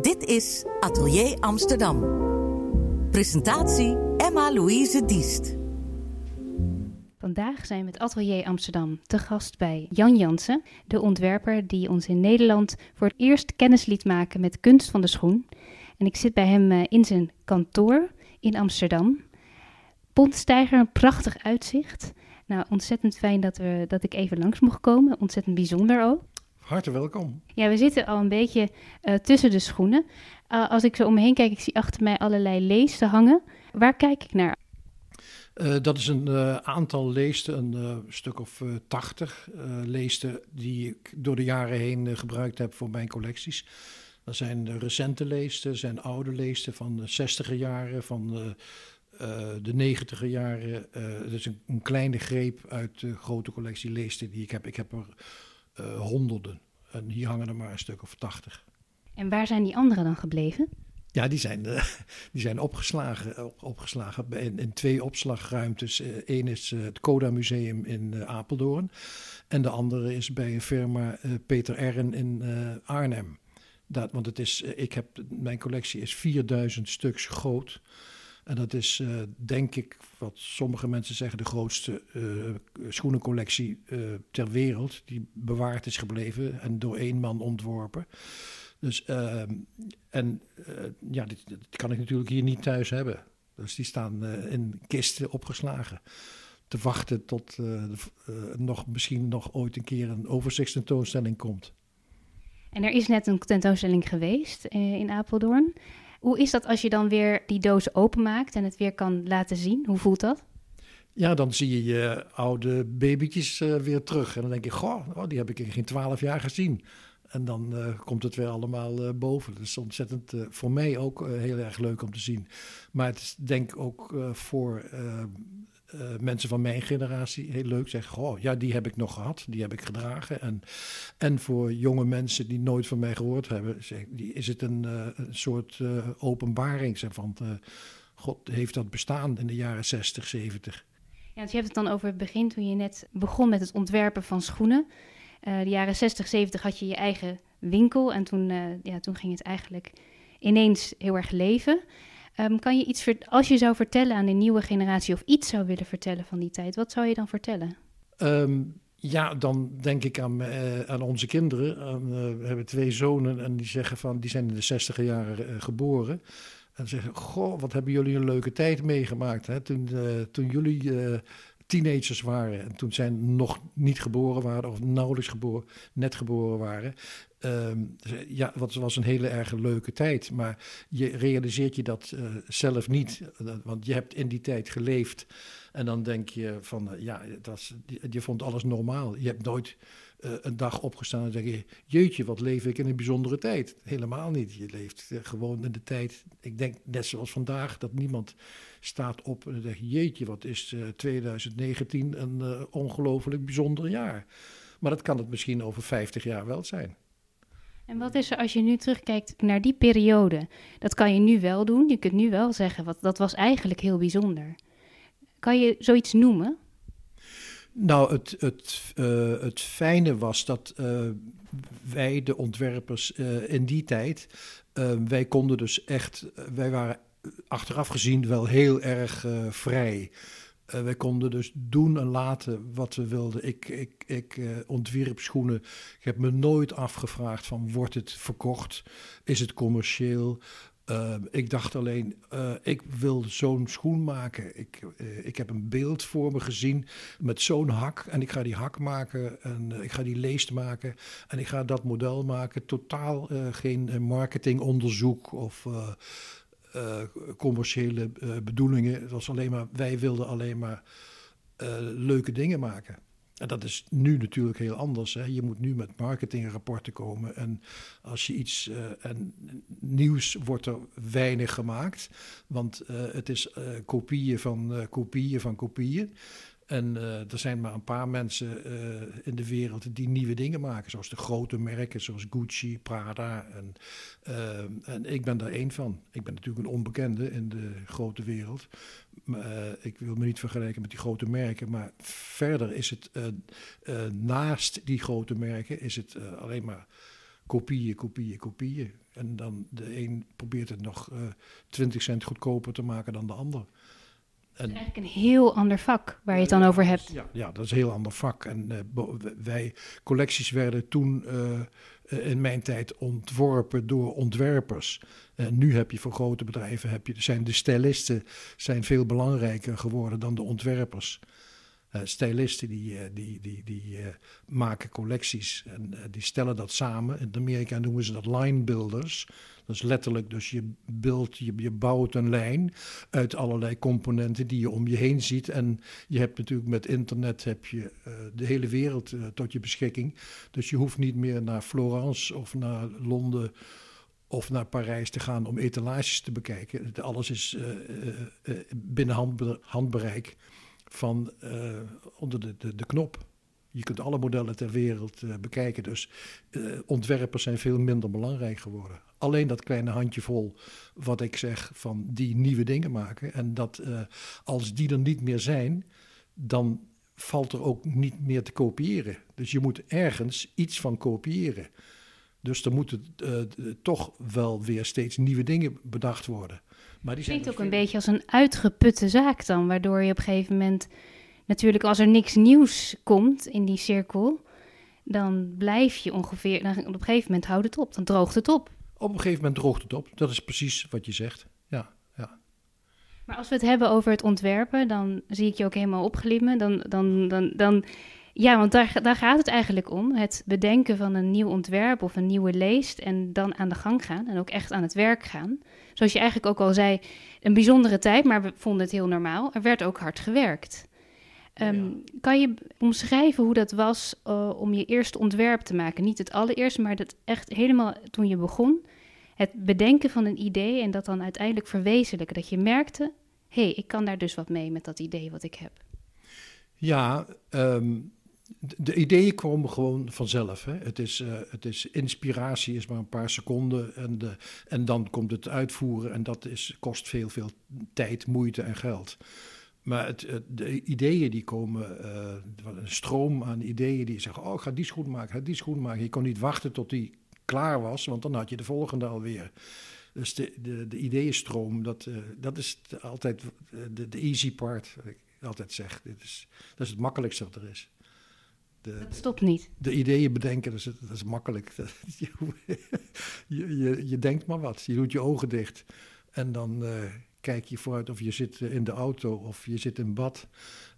Dit is Atelier Amsterdam. Presentatie Emma-Louise Diest. Vandaag zijn we met Atelier Amsterdam te gast bij Jan Jansen, de ontwerper die ons in Nederland voor het eerst kennis liet maken met kunst van de schoen. En ik zit bij hem eh, in zijn kantoor in Amsterdam. Pontstijger, een prachtig uitzicht. Nou, ontzettend fijn dat, we, dat ik even langs mocht komen. Ontzettend bijzonder ook. Hartelijk welkom. Ja, we zitten al een beetje uh, tussen de schoenen. Uh, als ik zo om me heen kijk, ik zie achter mij allerlei leesten hangen. Waar kijk ik naar? Uh, dat is een aantal leesten, een stuk of tachtig leesten die ik door de jaren heen gebruikt heb voor mijn collecties. Dat zijn de recente leesten, zijn oude leesten van de zestiger jaren, van de, negentiger jaren. Het is een, een, kleine greep uit de grote collectie leesten die ik heb. Ik heb er uh, honderden. En hier hangen er maar een stuk of tachtig. En waar zijn die anderen dan gebleven? Ja, die zijn, uh, die zijn opgeslagen, op, opgeslagen in, in, twee opslagruimtes. Eén uh, is het Coda Museum in Apeldoorn. En de andere is bij een firma Peter Erren in Arnhem. Dat, want het is, ik heb, mijn collectie is 4000 stuks groot. En dat is, uh, denk ik, wat sommige mensen zeggen, de grootste uh, schoenencollectie uh, ter wereld. Die bewaard is gebleven en door één man ontworpen. Dus, ehm, en ja, dit, kan ik natuurlijk hier niet thuis hebben. Dus die staan in kisten opgeslagen. Te wachten tot nog, misschien nog ooit een keer een overzichtstentoonstelling komt. En er is net een tentoonstelling geweest in Apeldoorn. Hoe is dat als je dan weer die doos openmaakt en het weer kan laten zien? Hoe voelt dat? Ja, dan zie je je oude babytjes uh, weer terug. En dan denk je, goh, oh, die heb ik in geen twaalf jaar gezien. En dan uh, komt het weer allemaal uh, boven. Dat is ontzettend voor mij ook heel erg leuk om te zien. Maar het is denk ook voor uh, mensen van mijn generatie heel leuk zeggen: ja, die heb ik nog gehad, die heb ik gedragen. En, en voor jonge mensen die nooit van mij gehoord hebben, zeg, die, is het een, uh, een soort uh, openbaring. Zeg, van, God heeft dat bestaan in de jaren 60, 70. Ja, want je hebt het dan over het begin toen je net begon met het ontwerpen van schoenen. de jaren 60, 70 had je je eigen winkel en toen, ja, toen ging het eigenlijk ineens heel erg leven. Um, kan je iets, als je zou vertellen aan de nieuwe generatie of iets zou willen vertellen van die tijd, wat zou je dan vertellen? Um, ja, dan denk ik aan, uh, aan onze kinderen. Aan, uh, we hebben twee zonen en die zeggen van, die zijn in de zestiger jaren uh, geboren. En zeggen, goh, wat hebben jullie een leuke tijd meegemaakt hè? Toen, toen jullie teenagers waren en toen zij nog niet geboren waren of nauwelijks geboren, net geboren waren. Um, ja, dat was een hele erg leuke tijd. Maar je realiseert je dat uh, zelf niet. Want je hebt in die tijd geleefd. En dan denk je van, uh, ja, dat je vond alles normaal. Je hebt nooit uh, een dag opgestaan en zeg je, jeetje, wat leef ik in een bijzondere tijd. Helemaal niet. Je leeft gewoon in de tijd. Ik denk net zoals vandaag, dat niemand staat op en zegt, jeetje, wat is 2019 een ongelooflijk bijzonder jaar. Maar dat kan het misschien over 50 jaar wel zijn. En wat is er als je nu terugkijkt naar die periode? Dat kan je nu wel doen. Je kunt nu wel zeggen, wat, dat was eigenlijk heel bijzonder. Kan je zoiets noemen? Nou, het, het, uh, het fijne was dat uh, wij, de ontwerpers uh, in die tijd, wij konden dus echt, wij waren achteraf gezien wel heel erg vrij. Wij konden dus doen en laten wat we wilden. Ik, ik, ik ontwierp schoenen. Ik heb me nooit afgevraagd van wordt het verkocht? Is het commercieel? Uh, ik dacht alleen, ik wil zo'n schoen maken. Ik, ik heb een beeld voor me gezien met zo'n hak. En ik ga die hak maken en ik ga die leest maken. En ik ga dat model maken. Totaal geen marketingonderzoek of commerciële bedoelingen. Het was alleen maar, wij wilden alleen maar leuke dingen maken. En dat is nu natuurlijk heel anders. Hè. Je moet nu met marketingrapporten komen. En als je iets. en nieuws wordt er weinig gemaakt. Want het is kopieën van kopieën van kopieën. En uh, er zijn maar een paar mensen uh, in de wereld die nieuwe dingen maken. Zoals de grote merken, zoals Gucci, Prada. En, uh, en ik ben daar één van. Ik ben natuurlijk een onbekende in de grote wereld. Ik wil me niet vergelijken met die grote merken. Maar verder is het naast die grote merken is het alleen maar kopieën, kopieën, kopieën. En dan de een probeert het nog uh, 20 cent goedkoper te maken dan de ander. En, eigenlijk een heel ander vak waar je het dan over hebt. Ja, ja, dat is een heel ander vak. En uh, wij, collecties werden toen uh, in mijn tijd ontworpen door ontwerpers. En nu heb je voor grote bedrijven, heb je, zijn de stylisten zijn veel belangrijker geworden dan de ontwerpers. Uh, stylisten die, die, die, die maken collecties en die stellen dat samen. In Amerika noemen ze dat line builders. Dat is letterlijk, dus je, beeld, je, je bouwt een lijn uit allerlei componenten die je om je heen ziet. En je hebt natuurlijk met internet heb je, de hele wereld tot je beschikking. Dus je hoeft niet meer naar Florence of naar Londen of naar Parijs te gaan om etalages te bekijken. Alles is binnen handbereik van onder de, de, de knop. Je kunt alle modellen ter wereld uh, bekijken. Dus uh, ontwerpers zijn veel minder belangrijk geworden. Alleen dat kleine handjevol, wat ik zeg, van die nieuwe dingen maken. En dat als die er niet meer zijn, dan valt er ook niet meer te kopiëren. Dus je moet ergens iets van kopiëren. Dus er moeten toch wel weer steeds nieuwe dingen bedacht worden. Maar die klinkt ook een beetje als een uitgeputte zaak dan, waardoor je op een gegeven moment natuurlijk als er niks nieuws komt in die cirkel, dan blijf je ongeveer, dan, op een gegeven moment houdt het op, dan droogt het op. Op een gegeven moment droogt het op, dat is precies wat je zegt, ja. ja. Maar als we het hebben over het ontwerpen, dan zie ik je ook helemaal opglimmen. Dan, dan, dan, dan, ja, want daar, daar gaat het eigenlijk om. Het bedenken van een nieuw ontwerp of een nieuwe leest en dan aan de gang gaan en ook echt aan het werk gaan. Zoals je eigenlijk ook al zei, een bijzondere tijd, maar we vonden het heel normaal. Er werd ook hard gewerkt. Um, Kan je omschrijven hoe dat was uh, om je eerste ontwerp te maken? Niet het allereerste, maar dat echt helemaal toen je begon. Het bedenken van een idee en dat dan uiteindelijk verwezenlijken. Dat je merkte, hé, hey, ik kan daar dus wat mee met dat idee wat ik heb. Ja, um, de, ideeën komen gewoon vanzelf. Hè? Het, is, uh, het is inspiratie, is maar een paar seconden. En, de, en dan komt het uitvoeren en dat is, kost veel, veel tijd, moeite en geld. Maar het, de ideeën die komen, uh, een stroom aan ideeën die zeggen: Oh, ga die schoen maken, ga die schoen maken. Je kon niet wachten tot die klaar was, want dan had je de volgende alweer. Dus de, de, de ideeënstroom, dat, uh, dat is altijd de, easy part, wat ik altijd zeg. Dit is, dat is het makkelijkste wat er is. De, dat stopt niet. De ideeën bedenken, dat is, dat is makkelijk. je, je, je, denkt maar wat, je doet je ogen dicht. En dan uh, kijk je vooruit of je zit in de auto of je zit in bad.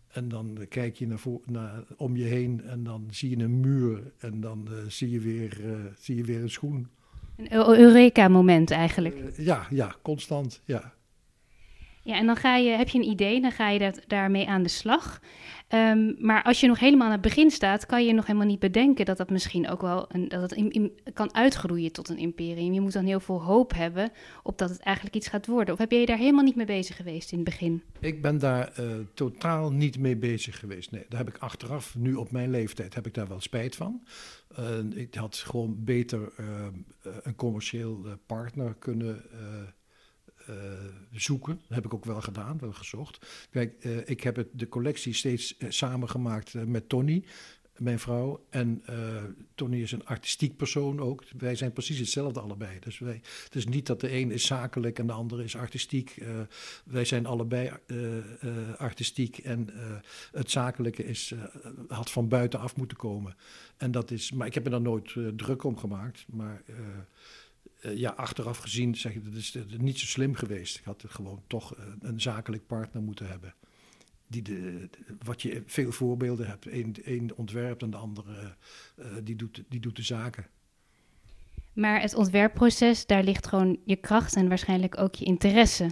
En dan kijk je naar, voor, naar om je heen en dan zie je een muur en dan uh, zie, je weer, uh, zie je weer een schoen. Een Eureka-moment eigenlijk. Ja, ja, constant, ja. Ja, en dan ga je, heb je een idee, dan ga je dat, daarmee aan de slag. Um, maar als je nog helemaal aan het begin staat, kan je nog helemaal niet bedenken dat dat misschien ook wel een, dat het kan uitgroeien tot een imperium. Je moet dan heel veel hoop hebben op dat het eigenlijk iets gaat worden. Of heb je daar helemaal niet mee bezig geweest in het begin? Ik ben daar uh, totaal niet mee bezig geweest. Nee, daar heb ik achteraf, nu op mijn leeftijd, heb ik daar wel spijt van. Uh, ik had gewoon beter uh, een commercieel partner kunnen uh, zoeken. Dat heb ik ook wel gedaan, wel gezocht. Kijk, uh, ik heb het, de collectie steeds uh, samengemaakt met Tony, mijn vrouw. En Tony is een artistiek persoon ook. Wij zijn precies hetzelfde allebei. Dus wij, het is niet dat de een is zakelijk en de andere is artistiek. wij zijn allebei artistiek en het zakelijke is, had van buitenaf moeten komen. En dat is, maar ik heb me daar nooit druk om gemaakt. Maar ja, achteraf gezien zeg ik, dat is, niet zo slim geweest. Ik had gewoon toch uh, een zakelijk partner moeten hebben. Die de, wat je veel voorbeelden hebt. Eén, één ontwerpt en de andere uh, die, doet, die doet de zaken. Maar het ontwerpproces, daar ligt gewoon je kracht en waarschijnlijk ook je interesse.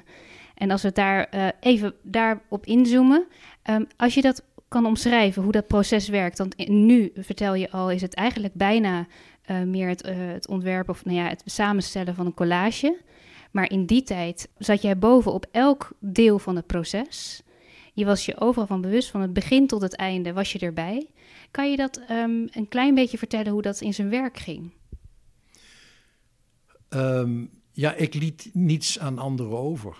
En als we daar even daarop inzoomen. Um, als je dat kan omschrijven, hoe dat proces werkt. Want nu, vertel je al, is het eigenlijk bijna uh, meer het, uh, het ontwerpen of nou ja, het samenstellen van een collage. Maar in die tijd zat jij boven op elk deel van het proces. Je was je overal van bewust, van het begin tot het einde was je erbij. Kan je dat um, een klein beetje vertellen hoe dat in zijn werk ging? Um, ja, ik liet niets aan anderen over.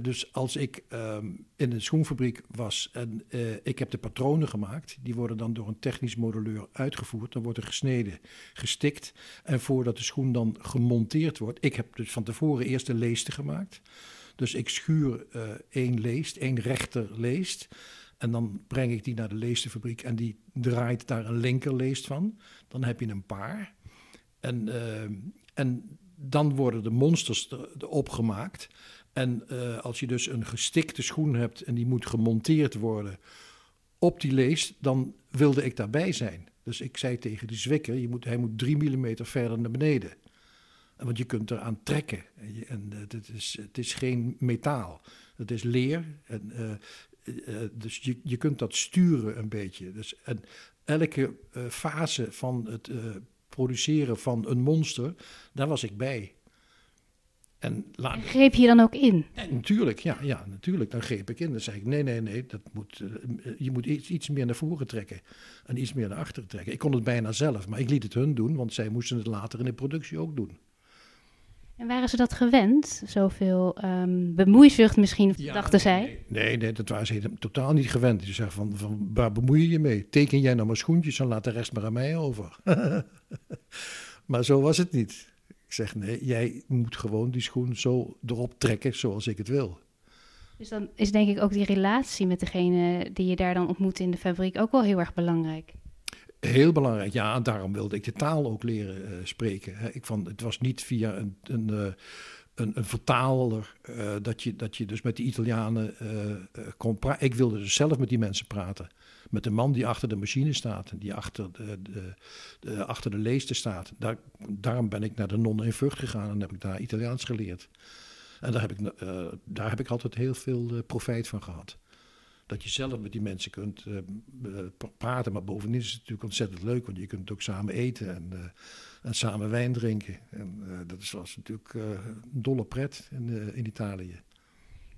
Dus als ik ehm, in een schoenfabriek was en uh, ik heb de patronen gemaakt, die worden dan door een technisch modelleur uitgevoerd. Dan wordt er gesneden, gestikt. En voordat de schoen dan gemonteerd wordt, ik heb dus van tevoren eerst de leesten gemaakt. Dus ik schuur uh, één leest, één rechter leest. En dan breng ik die naar de leestenfabriek en die draait daar een linkerleest van. Dan heb je een paar. En, uh, en dan worden de monsters erop gemaakt. En uh, als je dus een gestikte schoen hebt en die moet gemonteerd worden op die leest, dan wilde ik daarbij zijn. Dus ik zei tegen die zwikker, je moet, hij moet drie millimeter verder naar beneden. Want je kunt eraan trekken. En, en het, is, het is geen metaal. Het is leer. En, uh, dus je, je kunt dat sturen een beetje. Dus, en elke fase van het produceren van een monster, daar was ik bij. En, laat... en, greep je dan ook in? En natuurlijk, ja, ja, natuurlijk. Dan greep ik in. Dan zei ik, nee, nee, nee, dat moet, uh, je moet iets, iets meer naar voren trekken. En iets meer naar achteren trekken. Ik kon het bijna zelf, maar ik liet het hun doen, want zij moesten het later in de productie ook doen. En waren ze dat gewend? Zoveel um, bemoeizucht misschien, ja, dachten zij? Nee, nee, dat waren ze totaal niet gewend. Je zegt van, van, waar bemoei je je mee? Teken jij nou maar schoentjes en laat de rest maar aan mij over. maar zo was het niet. Ik zeg, nee, jij moet gewoon die schoen zo erop trekken zoals ik het wil. Dus dan is denk ik ook die relatie met degene die je daar dan ontmoet in de fabriek ook wel heel erg belangrijk. Heel belangrijk, ja. Daarom wilde ik de taal ook leren uh, spreken. Hè. Ik vond, het was niet via een, een, uh, een, een vertaler uh, dat, je, dat je dus met die Italianen kon praten. Ik wilde dus zelf met die mensen praten. Met de man die achter de machine staat, die achter de, de, de achter de leester staat. Daar, daarom ben ik naar de non in Vught gegaan en heb ik daar Italiaans geleerd. En daar heb ik, daar heb ik altijd heel veel profijt van gehad dat je zelf met die mensen kunt uh, praten. Maar bovendien is het natuurlijk ontzettend leuk, want je kunt ook samen eten en, en samen wijn drinken. En dat was natuurlijk een dolle pret in, in Italië.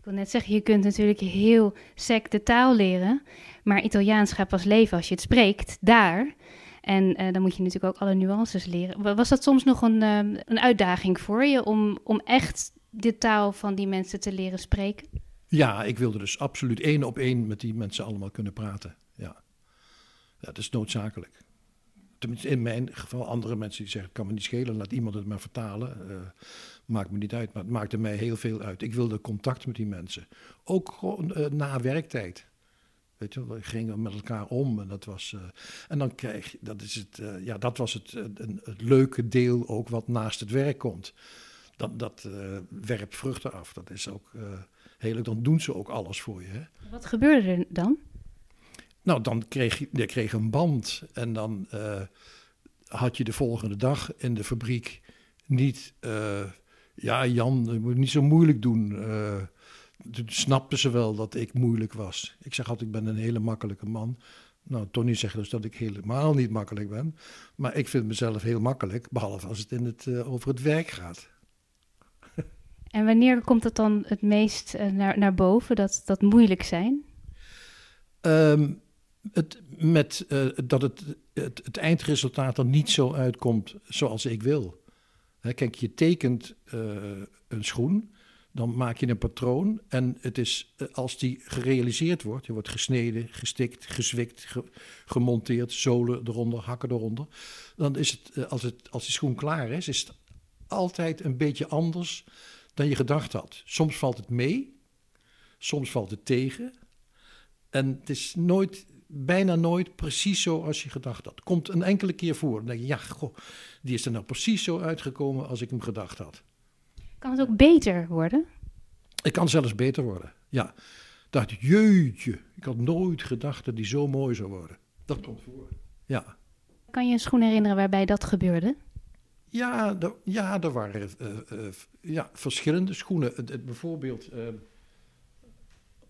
Ik wil net zeggen, je kunt natuurlijk heel sec de taal leren, maar Italiaans gaat pas leven als je het spreekt, daar. En dan moet je natuurlijk ook alle nuances leren. Was dat soms nog een, een uitdaging voor je om, om echt de taal van die mensen te leren spreken? Ja, ik wilde dus absoluut één op één met die mensen allemaal kunnen praten. Ja, ja dat is noodzakelijk. Tenminste, in mijn geval, andere mensen die zeggen: kan me niet schelen, laat iemand het maar vertalen. Uh, maakt me niet uit, maar het maakte mij heel veel uit. Ik wilde contact met die mensen. Ook gewoon uh, na werktijd. Weet je, we gingen met elkaar om en dat was. Uh, en dan krijg je, dat is het, ja, dat was het, een, het leuke deel ook wat naast het werk komt. Dat, dat werpt vruchten af. Dat is ook heel dan doen ze ook alles voor je. Hè? Wat gebeurde er dan? Nou, dan kreeg je, je kreeg een band en dan had je de volgende dag in de fabriek niet... Uh, ja, Jan, je moet niet zo moeilijk doen. Uh, toen snapten ze wel dat ik moeilijk was. Ik zeg altijd, ik ben een hele makkelijke man. Nou, Tony zegt dus dat ik helemaal niet makkelijk ben. Maar ik vind mezelf heel makkelijk, behalve als het, in het over het werk gaat. En wanneer komt het dan het meest uh, naar, naar boven, dat, dat moeilijk zijn? Um, het, met, uh, dat het, het, het, eindresultaat er niet zo uitkomt zoals ik wil. Kijk, je tekent uh, een schoen, dan maak je een patroon. En het is, als die gerealiseerd wordt, je wordt gesneden, gestikt, gezwikt, ge, gemonteerd, zolen eronder, hakken eronder. Dan is het, als, het, als die schoen klaar is, is het altijd een beetje anders dan je gedacht had. Soms valt het mee, soms valt het tegen. En het is nooit, bijna nooit precies zo als je gedacht had. Komt een enkele keer voor. Dan denk je, ja, goh, die is er nou precies zo uitgekomen als ik hem gedacht had. Kan het ook beter worden? Het kan zelfs beter worden, ja. dacht jeetje, ik had nooit gedacht dat die zo mooi zou worden. Dat komt voor, ja. Kan je een schoen herinneren waarbij dat gebeurde? Ja, er, ja, er waren uh, uh, ja, verschillende schoenen. Bijvoorbeeld, uh,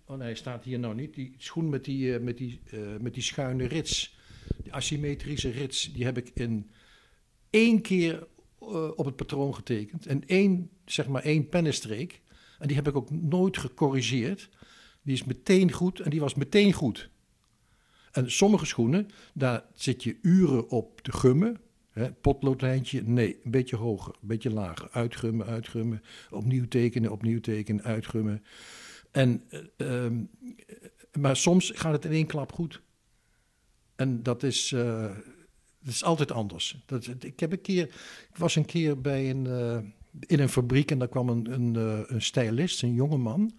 oh nee, staat hier nou niet. Die schoen met die, met die, met die schuine rits, die asymmetrische rits, die heb ik in één keer op het patroon getekend. En één, zeg maar één pennenstreek. En die heb ik ook nooit gecorrigeerd. Die is meteen goed en die was meteen goed. En sommige schoenen, daar zit je uren op te gummen Hè, potloodlijntje, nee, een beetje hoger, een beetje lager. Uitgummen, uitgummen, opnieuw tekenen, opnieuw tekenen, uitgummen. En, uh, maar soms gaat het in één klap goed. En dat is, dat is altijd anders. Dat, ik, heb een keer, ik was een keer bij een, uh, in een fabriek en daar kwam een, een, een stylist, een jonge man.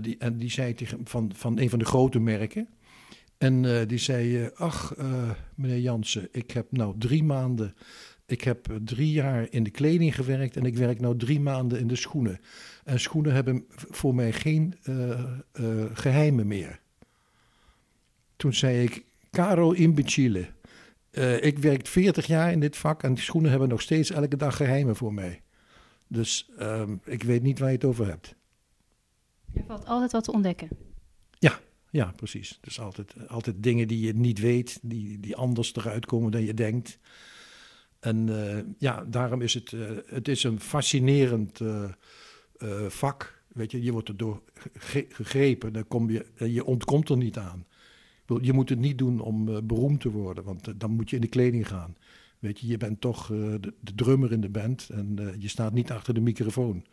die, en die zei tegen, van, van een van de grote merken. En die zei, ach meneer Jansen, ik heb nou drie maanden, ik heb drie jaar in de kleding gewerkt en ik werk nou drie maanden in de schoenen. En schoenen hebben voor mij geen uh, geheimen meer. Toen zei ik, caro imbecile, ik werk 40 jaar in dit vak en die schoenen hebben nog steeds elke dag geheimen voor mij. Dus ehm, ik weet niet waar je het over hebt. Er valt altijd wat te ontdekken. Ja, ja, precies. Dus altijd, altijd dingen die je niet weet, die, die anders eruit komen dan je denkt. En uh, ja, daarom is het, uh, het is een fascinerend uh, vak. Weet je, je wordt erdoor gegrepen, dan kom je, je ontkomt er niet aan. Je moet het niet doen om beroemd te worden, want dan moet je in de kleding gaan. Weet je, je bent toch de, drummer in de band en je staat niet achter de microfoon.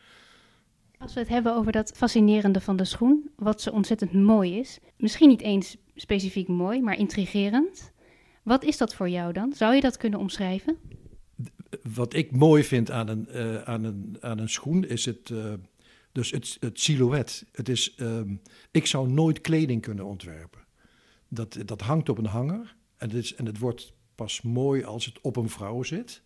Als we het hebben over dat fascinerende van de schoen, wat zo ontzettend mooi is, misschien niet eens specifiek mooi, maar intrigerend. Wat is dat voor jou dan? Zou je dat kunnen omschrijven? Wat ik mooi vind aan een, uh, aan een, aan een schoen is het, uh, dus het, het silhouet. Het is, uh, ik zou nooit kleding kunnen ontwerpen. Dat, dat hangt op een hanger en het, is, en het wordt pas mooi als het op een vrouw zit.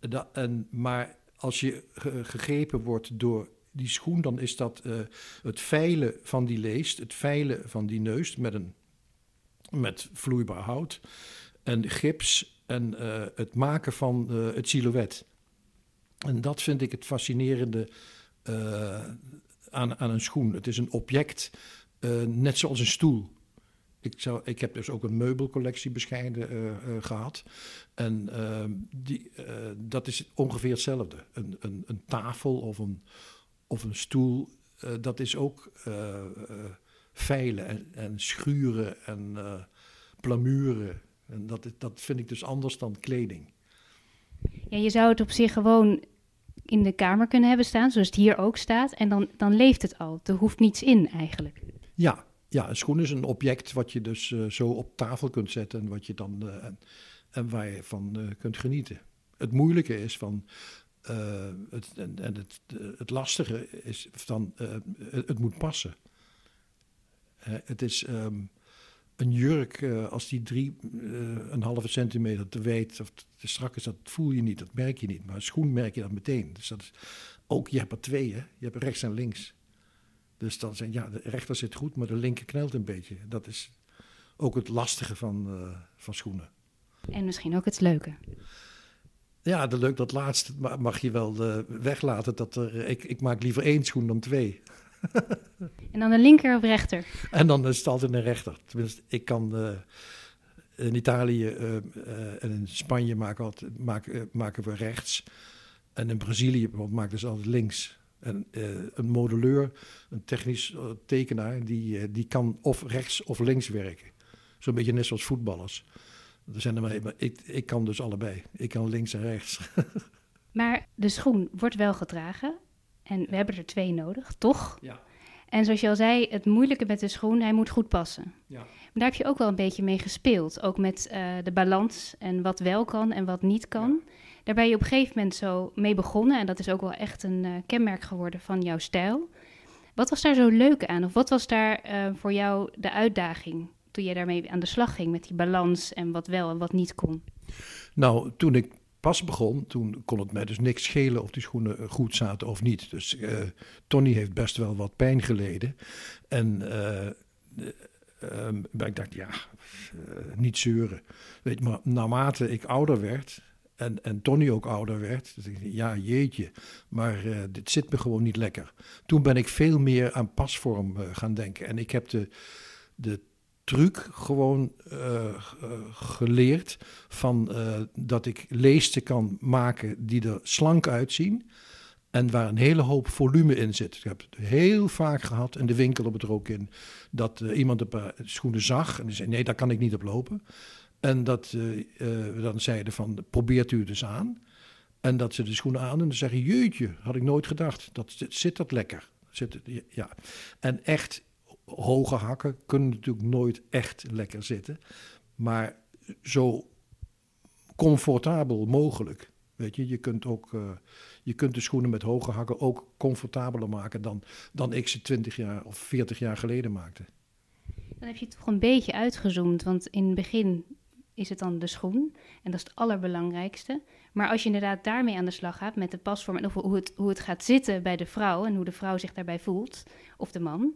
Dat, en, maar als je gegrepen wordt door die schoen, dan is dat uh, het veilen van die leest, het veilen van die neus met, een, met vloeibaar hout en gips en uh, het maken van uh, het silhouet. En dat vind ik het fascinerende aan, aan een schoen. Het is een object, net zoals een stoel. Ik, zou, ik heb dus ook een meubelcollectie bescheiden gehad. En uh, die, dat is ongeveer hetzelfde. Een, een, een, tafel of een, of een stoel, dat is ook veilen en, en, schuren en plamuren. En dat, dat vind ik dus anders dan kleding. Ja, je zou het op zich gewoon in de kamer kunnen hebben staan, zoals het hier ook staat. En dan, dan leeft het al. Er hoeft niets in eigenlijk. Ja, ja een schoen is een object wat je dus zo op tafel kunt zetten en, wat je dan, en, en waar je van kunt genieten. Het moeilijke is van het, en, en het, het, lastige is dan, uh, het, moet passen. Het is um, een jurk, als die drie, een halve centimeter te wijd of te strak is, dat voel je niet, dat merk je niet. Maar een schoen merk je dat meteen. Dus dat is, ook, je hebt er twee, hè? je hebt rechts en links. Dus dan zijn, ja, de rechter zit goed, maar de linker knelt een beetje. Dat is ook het lastige van, van schoenen. En misschien ook het leuke. Ja, de leuk, dat laatste mag je wel uh, weglaten. Dat er, ik, ik maak liever één schoen dan twee. en dan een linker of rechter? En dan is het altijd een rechter. Tenminste, ik kan uh, in Italië uh, en in Spanje maken, altijd, maken, maken we rechts. En in Brazilië maken ze altijd links. En een modelleur, een technisch tekenaar, die, die kan of rechts of links werken. Zo'n beetje net zoals voetballers. Er zijn er maar, maar ik, ik kan dus allebei. Ik kan links en rechts. maar de schoen wordt wel gedragen. En we hebben er twee nodig, toch? Ja. En zoals je al zei, het moeilijke met de schoen, hij moet goed passen. Ja. Maar daar heb je ook wel een beetje mee gespeeld. Ook met uh, de balans en wat wel kan en wat niet kan. Ja. Daar ben je op een gegeven moment zo mee begonnen. En dat is ook wel echt een uh, kenmerk geworden van jouw stijl. Wat was daar zo leuk aan? Of wat was daar uh, voor jou de uitdaging? toen je daarmee aan de slag ging met die balans en wat wel en wat niet kon? Nou, toen ik pas begon, toen kon het mij dus niks schelen of die schoenen goed zaten of niet. Dus uh, Tony heeft best wel wat pijn geleden. En uh, uh, ik dacht, ja, niet zeuren. Weet maar naarmate ik ouder werd, en, en Tony ook ouder werd. Ik, ja, jeetje, maar uh, dit zit me gewoon niet lekker. Toen ben ik veel meer aan pasvorm gaan denken. En ik heb de, de truc gewoon uh, geleerd van uh, dat ik leesten kan maken die er slank uitzien en waar een hele hoop volume in zit. Ik heb het heel vaak gehad in de winkel op het er ook in dat iemand een paar schoenen zag en die zei nee, daar kan ik niet op lopen. En dat dan zeiden van, probeert u het dus aan. En dat ze de schoenen aan en dan zeggen, jeetje, had ik nooit gedacht. Dat, zit dat lekker. Zit, ja. En echt hoge hakken kunnen natuurlijk nooit echt lekker zitten. Maar zo comfortabel mogelijk. Weet je, je kunt ook uh, je kunt de schoenen met hoge hakken ook comfortabeler maken dan, dan ik ze 20 jaar of 40 jaar geleden maakte. Dan heb je toch een beetje uitgezoomd, want in het begin is het dan de schoen en dat is het allerbelangrijkste. Maar als je inderdaad daarmee aan de slag gaat met de pasvorm en hoe het, hoe het gaat zitten bij de vrouw en hoe de vrouw zich daarbij voelt, of de man,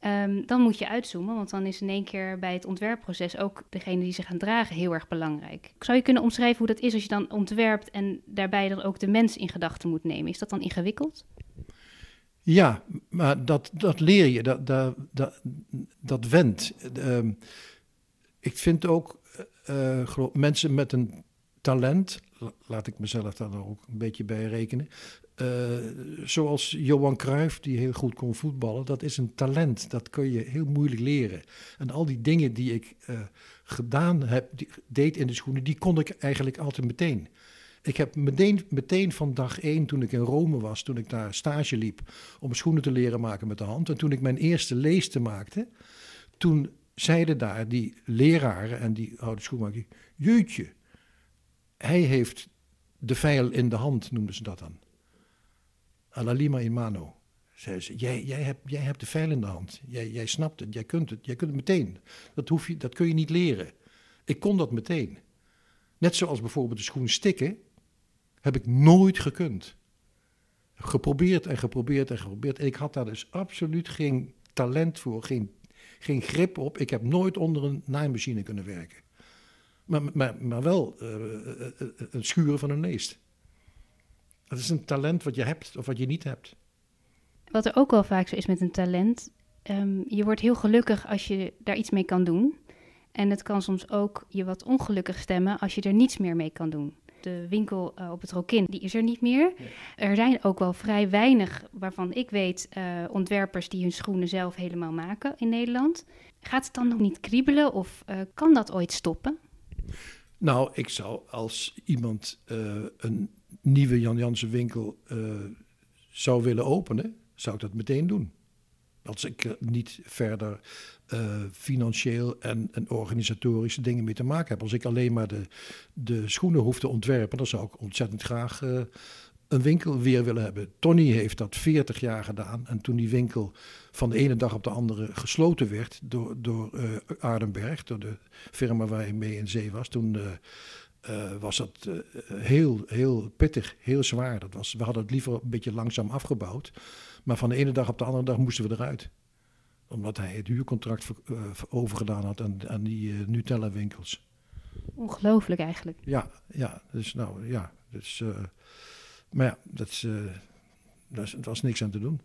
Ehm, dan moet je uitzoomen, want dan is in één keer bij het ontwerpproces ook degene die ze gaan dragen heel erg belangrijk. Zou je kunnen omschrijven hoe dat is als je dan ontwerpt en daarbij dan ook de mens in gedachten moet nemen? Is dat dan ingewikkeld? Ja, maar dat, dat leer je, dat, dat, dat, dat wendt. Ehm, ik vind ook uh, mensen met een talent, laat ik mezelf daar ook een beetje bij rekenen, uh, zoals Johan Cruijff, die heel goed kon voetballen, dat is een talent. Dat kun je heel moeilijk leren. En al die dingen die ik uh, gedaan heb, die, deed in de schoenen, die kon ik eigenlijk altijd meteen. Ik heb meteen, meteen van dag één, toen ik in Rome was, toen ik daar stage liep, om schoenen te leren maken met de hand. En toen ik mijn eerste leeste maakte, toen zeiden daar die leraren en die oude schoenmaker, jeutje, hij heeft de vijl in de hand, noemden ze dat dan alla lima in mano. Zei ze, jij, jij, hebt, jij hebt de vijl in de hand. Jij, jij snapt het, jij kunt het, jij kunt het meteen. Dat, hoef je, dat kun je niet leren. Ik kon dat meteen. Net zoals bijvoorbeeld de schoen stikken, heb ik nooit gekund. Geprobeerd en geprobeerd en geprobeerd. En ik had daar dus absoluut geen talent voor, geen, geen grip op. Ik heb nooit onder een naaimachine kunnen werken. Maar, maar, maar wel uh, het schuren van een leest. Dat is een talent wat je hebt of wat je niet hebt. Wat er ook wel vaak zo is met een talent, um, je wordt heel gelukkig als je daar iets mee kan doen. En het kan soms ook je wat ongelukkig stemmen als je er niets meer mee kan doen. De winkel uh, op het Rokin, die is er niet meer. Er zijn ook wel vrij weinig, waarvan ik weet, uh, ontwerpers die hun schoenen zelf helemaal maken in Nederland. Gaat het dan nog niet kriebelen of uh, kan dat ooit stoppen? Nou, ik zou als iemand een nieuwe Jan Jansen winkel uh, zou willen openen, zou ik dat meteen doen. Als ik niet verder uh, financieel en, en, organisatorische dingen mee te maken heb. Als ik alleen maar de, de schoenen hoef te ontwerpen, dan zou ik ontzettend graag uh, een winkel weer willen hebben. Tony heeft dat 40 jaar gedaan. En toen die winkel van de ene dag op de andere gesloten werd door, door Aardenberg, door de firma waar hij mee in zee was, toen uh, was dat uh, heel, heel pittig, heel zwaar. Dat was, we hadden het liever een beetje langzaam afgebouwd. Maar van de ene dag op de andere dag moesten we eruit. Omdat hij het huurcontract uh, overgedaan had aan, aan die Nutella-winkels. Ongelooflijk eigenlijk. Ja, ja. Dus nou, ja. Dus, maar ja, dat, is, dat, is, was niks aan te doen.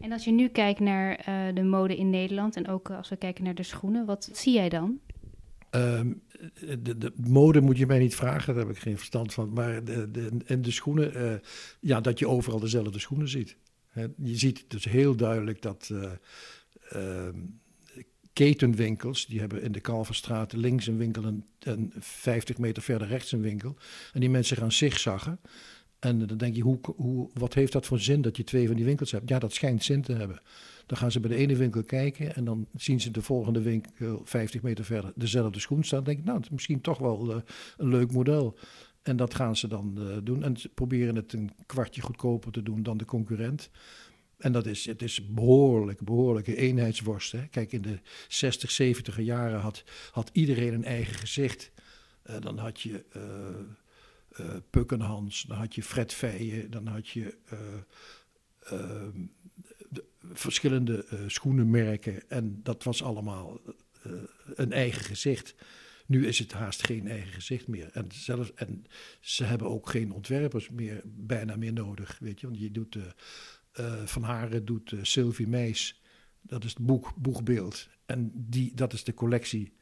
En als je nu kijkt naar de mode in Nederland en ook als we kijken naar de schoenen, wat zie jij dan? Um, de, de, mode moet je mij niet vragen, daar heb ik geen verstand van. Maar de, de, en de schoenen, uh, ja, dat je overal dezelfde schoenen ziet. Je ziet dus heel duidelijk dat uh, uh, ketenwinkels, die hebben in de Kalverstraat links een winkel en, en 50 meter verder rechts een winkel. En die mensen gaan zigzaggen. En dan denk je, hoe, hoe, wat heeft dat voor zin dat je twee van die winkels hebt? Ja, dat schijnt zin te hebben. Dan gaan ze bij de ene winkel kijken en dan zien ze de volgende winkel 50 meter verder dezelfde schoen staan. Dan denk ik, nou, het is misschien toch wel uh, een leuk model. En dat gaan ze dan uh, doen. En ze proberen het een kwartje goedkoper te doen dan de concurrent. En dat is, het is behoorlijk, behoorlijke eenheidsworst. Hè? Kijk, in de 60, 70 jaren had, had iedereen een eigen gezicht. Uh, dan had je uh, Pukkenhans, dan had je Fred Feijen, dan had je ehm, verschillende uh, schoenenmerken. En dat was allemaal uh, een eigen gezicht. Nu is het haast geen eigen gezicht meer. En, zelfs, en ze hebben ook geen ontwerpers meer, bijna meer nodig. Weet je? Want je doet, uh, Van Haren doet Sylvie Meis. Dat is het boek, boegbeeld. En die, dat is de collectie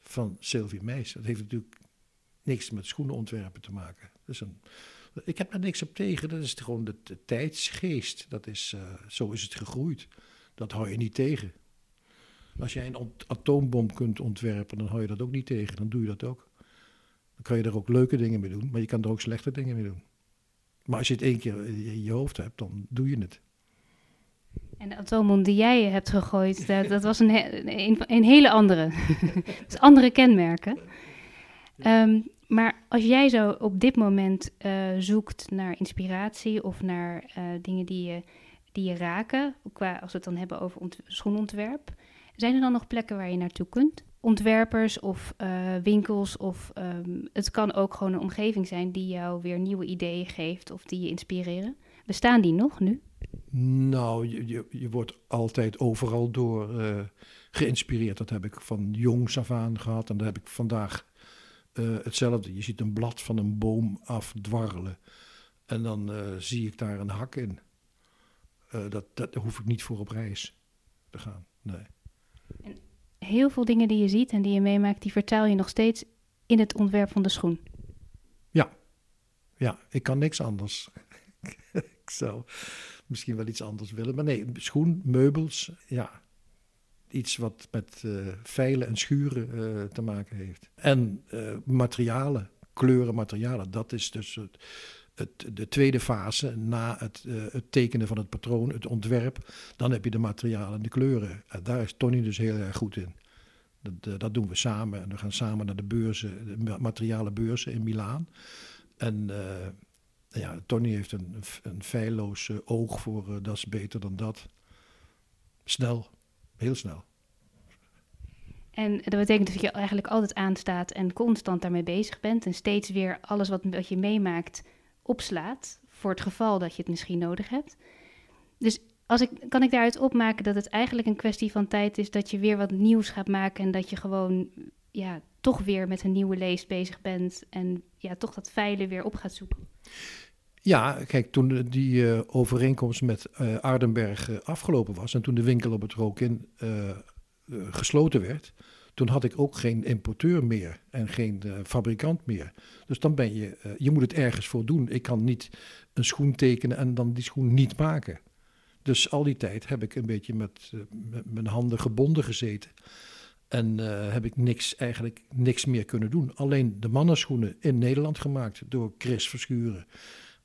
van Sylvie Meis. Dat heeft natuurlijk niks met schoenenontwerpen te maken. Dat is een ik heb daar niks op tegen. Dat is gewoon de, de tijdsgeest. Dat is, uh, zo is het gegroeid. Dat hou je niet tegen. Als jij een atoombom kunt ontwerpen, dan hou je dat ook niet tegen. Dan doe je dat ook. Dan kan je er ook leuke dingen mee doen, maar je kan er ook slechte dingen mee doen. Maar als je het één keer in je hoofd hebt, dan doe je het. En de atoombom die jij hebt gegooid, dat, dat was een, een, een, hele andere. dus andere kenmerken. Ehm, maar als jij zo op dit moment uh, zoekt naar inspiratie of naar uh, dingen die je, die je raken, qua, als we het dan hebben over schoenontwerp, zijn er dan nog plekken waar je naartoe kunt? Ontwerpers of uh, winkels of um, het kan ook gewoon een omgeving zijn die jou weer nieuwe ideeën geeft of die je inspireren. Bestaan die nog nu? Nou, je, je, je wordt altijd overal door geïnspireerd. Dat heb ik van jongs af aan gehad en dat heb ik vandaag uh, hetzelfde. Je ziet een blad van een boom afdwarrelen en dan uh, zie ik daar een hak in. dat, dat hoef ik niet voor op reis te gaan, nee. En heel veel dingen die je ziet en die je meemaakt, die vertaal je nog steeds in het ontwerp van de schoen. Ja, ja ik kan niks anders. ik zou misschien wel iets anders willen. Maar nee, schoen, meubels, ja. Iets wat met uh, veilen en schuren uh, te maken heeft. En uh, materialen, kleuren, materialen. Dat is dus het, het, de tweede fase na het, het, tekenen van het patroon, het ontwerp. Dan heb je de materialen en de kleuren. En daar is Tony dus heel erg goed in. Dat, dat doen we samen. En we gaan samen naar de beurzen, de materialen beurzen in Milaan. En ja, Tony heeft een, een feilloos oog voor dat is beter dan dat. Snel, heel snel. En dat betekent dat je eigenlijk altijd aanstaat en constant daarmee bezig bent. En steeds weer alles wat, wat je meemaakt opslaat. Voor het geval dat je het misschien nodig hebt. Dus als ik, kan ik daaruit opmaken dat het eigenlijk een kwestie van tijd is dat je weer wat nieuws gaat maken. En dat je gewoon ja, toch weer met een nieuwe lees bezig bent. En ja, toch dat veilen weer op gaat zoeken. Ja, kijk, toen die uh, overeenkomst met uh, Aardenberg uh, afgelopen was en toen de winkel op het Rookin gesloten werd, toen had ik ook geen importeur meer en geen fabrikant meer. Dus dan ben je, je moet het ergens voor doen. Ik kan niet een schoen tekenen en dan die schoen niet maken. Dus al die tijd heb ik een beetje met, met mijn handen gebonden gezeten. En heb ik niks, eigenlijk niks meer kunnen doen. Alleen de mannenschoenen in Nederland gemaakt door Chris Verschuren.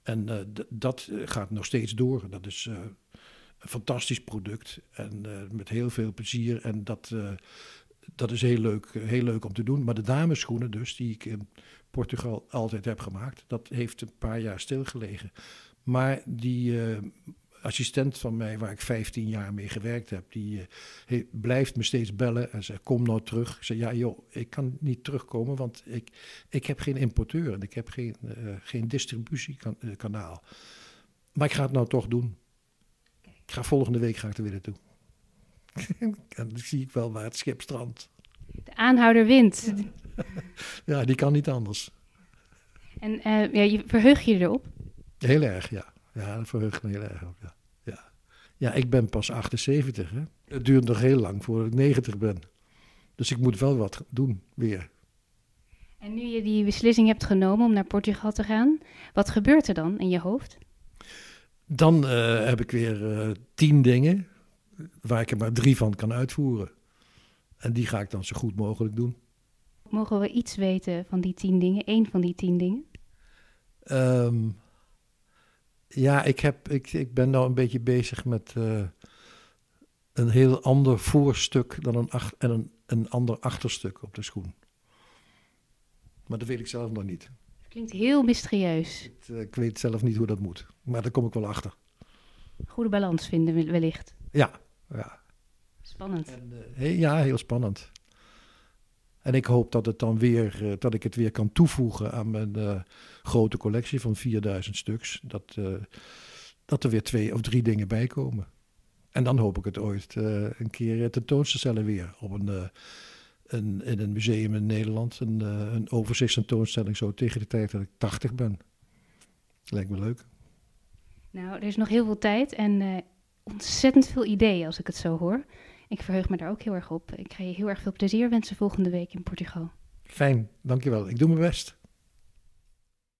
En uh, dat eh, gaat nog steeds door. Dat is uh, een fantastisch product en met heel veel plezier. En dat, dat is heel leuk, heel leuk om te doen. Maar de dameschoenen dus, die ik in Portugal altijd heb gemaakt, dat heeft een paar jaar stilgelegen. Maar die assistent van mij, waar ik 15 jaar mee gewerkt heb, die uh, blijft me steeds bellen en zegt: Kom nou terug. Ik zeg: Ja, joh, ik kan niet terugkomen, want ik, ik heb geen importeur en ik heb geen, uh, geen distributiekanaal. Maar ik ga het nou toch doen. Ik ga volgende week ga ik er weer naartoe. en dan zie ik wel waar het schip strandt. De aanhouder wint. Ja, die kan niet anders. En uh, ja, je verheug je erop? Heel erg, ja. Ja, dat verheugt me heel erg op, ja. ja. Ja, ik ben pas 78, hè. Het duurt nog heel lang voordat ik 90 ben. Dus ik moet wel wat doen, weer. En nu je die beslissing hebt genomen om naar Portugal te gaan, wat gebeurt er dan in je hoofd? Dan uh, heb ik weer uh, tien dingen waar ik er maar drie van kan uitvoeren. En die ga ik dan zo goed mogelijk doen. Mogen we iets weten van die tien dingen? Eén van die tien dingen? Um, ja, ik, heb, ik, ik ben nou een beetje bezig met uh, een heel ander voorstuk dan een, ach, en een, een ander achterstuk op de schoen. Maar dat weet ik zelf nog niet. Klinkt heel mysterieus. Ik, ik weet zelf niet hoe dat moet, maar daar kom ik wel achter. Goede balans vinden wellicht. Ja, ja. Spannend. En, uh, ja, heel spannend. En ik hoop dat, het dan weer, uh, dat ik het weer kan toevoegen aan mijn uh, grote collectie van 4000 stuks. Dat, uh, dat er weer twee of drie dingen bij komen. En dan hoop ik het ooit een keer te weer op een, een, in een museum in Nederland. Een, een overzichtstentoonstelling zo tegen de tijd dat ik 80 ben. Lijkt me leuk. Nou, er is nog heel veel tijd en ontzettend veel ideeën als ik het zo hoor. Ik verheug me daar ook heel erg op. Ik ga je heel erg veel plezier wensen volgende week in Portugal. Fijn, dankjewel. Ik doe mijn best.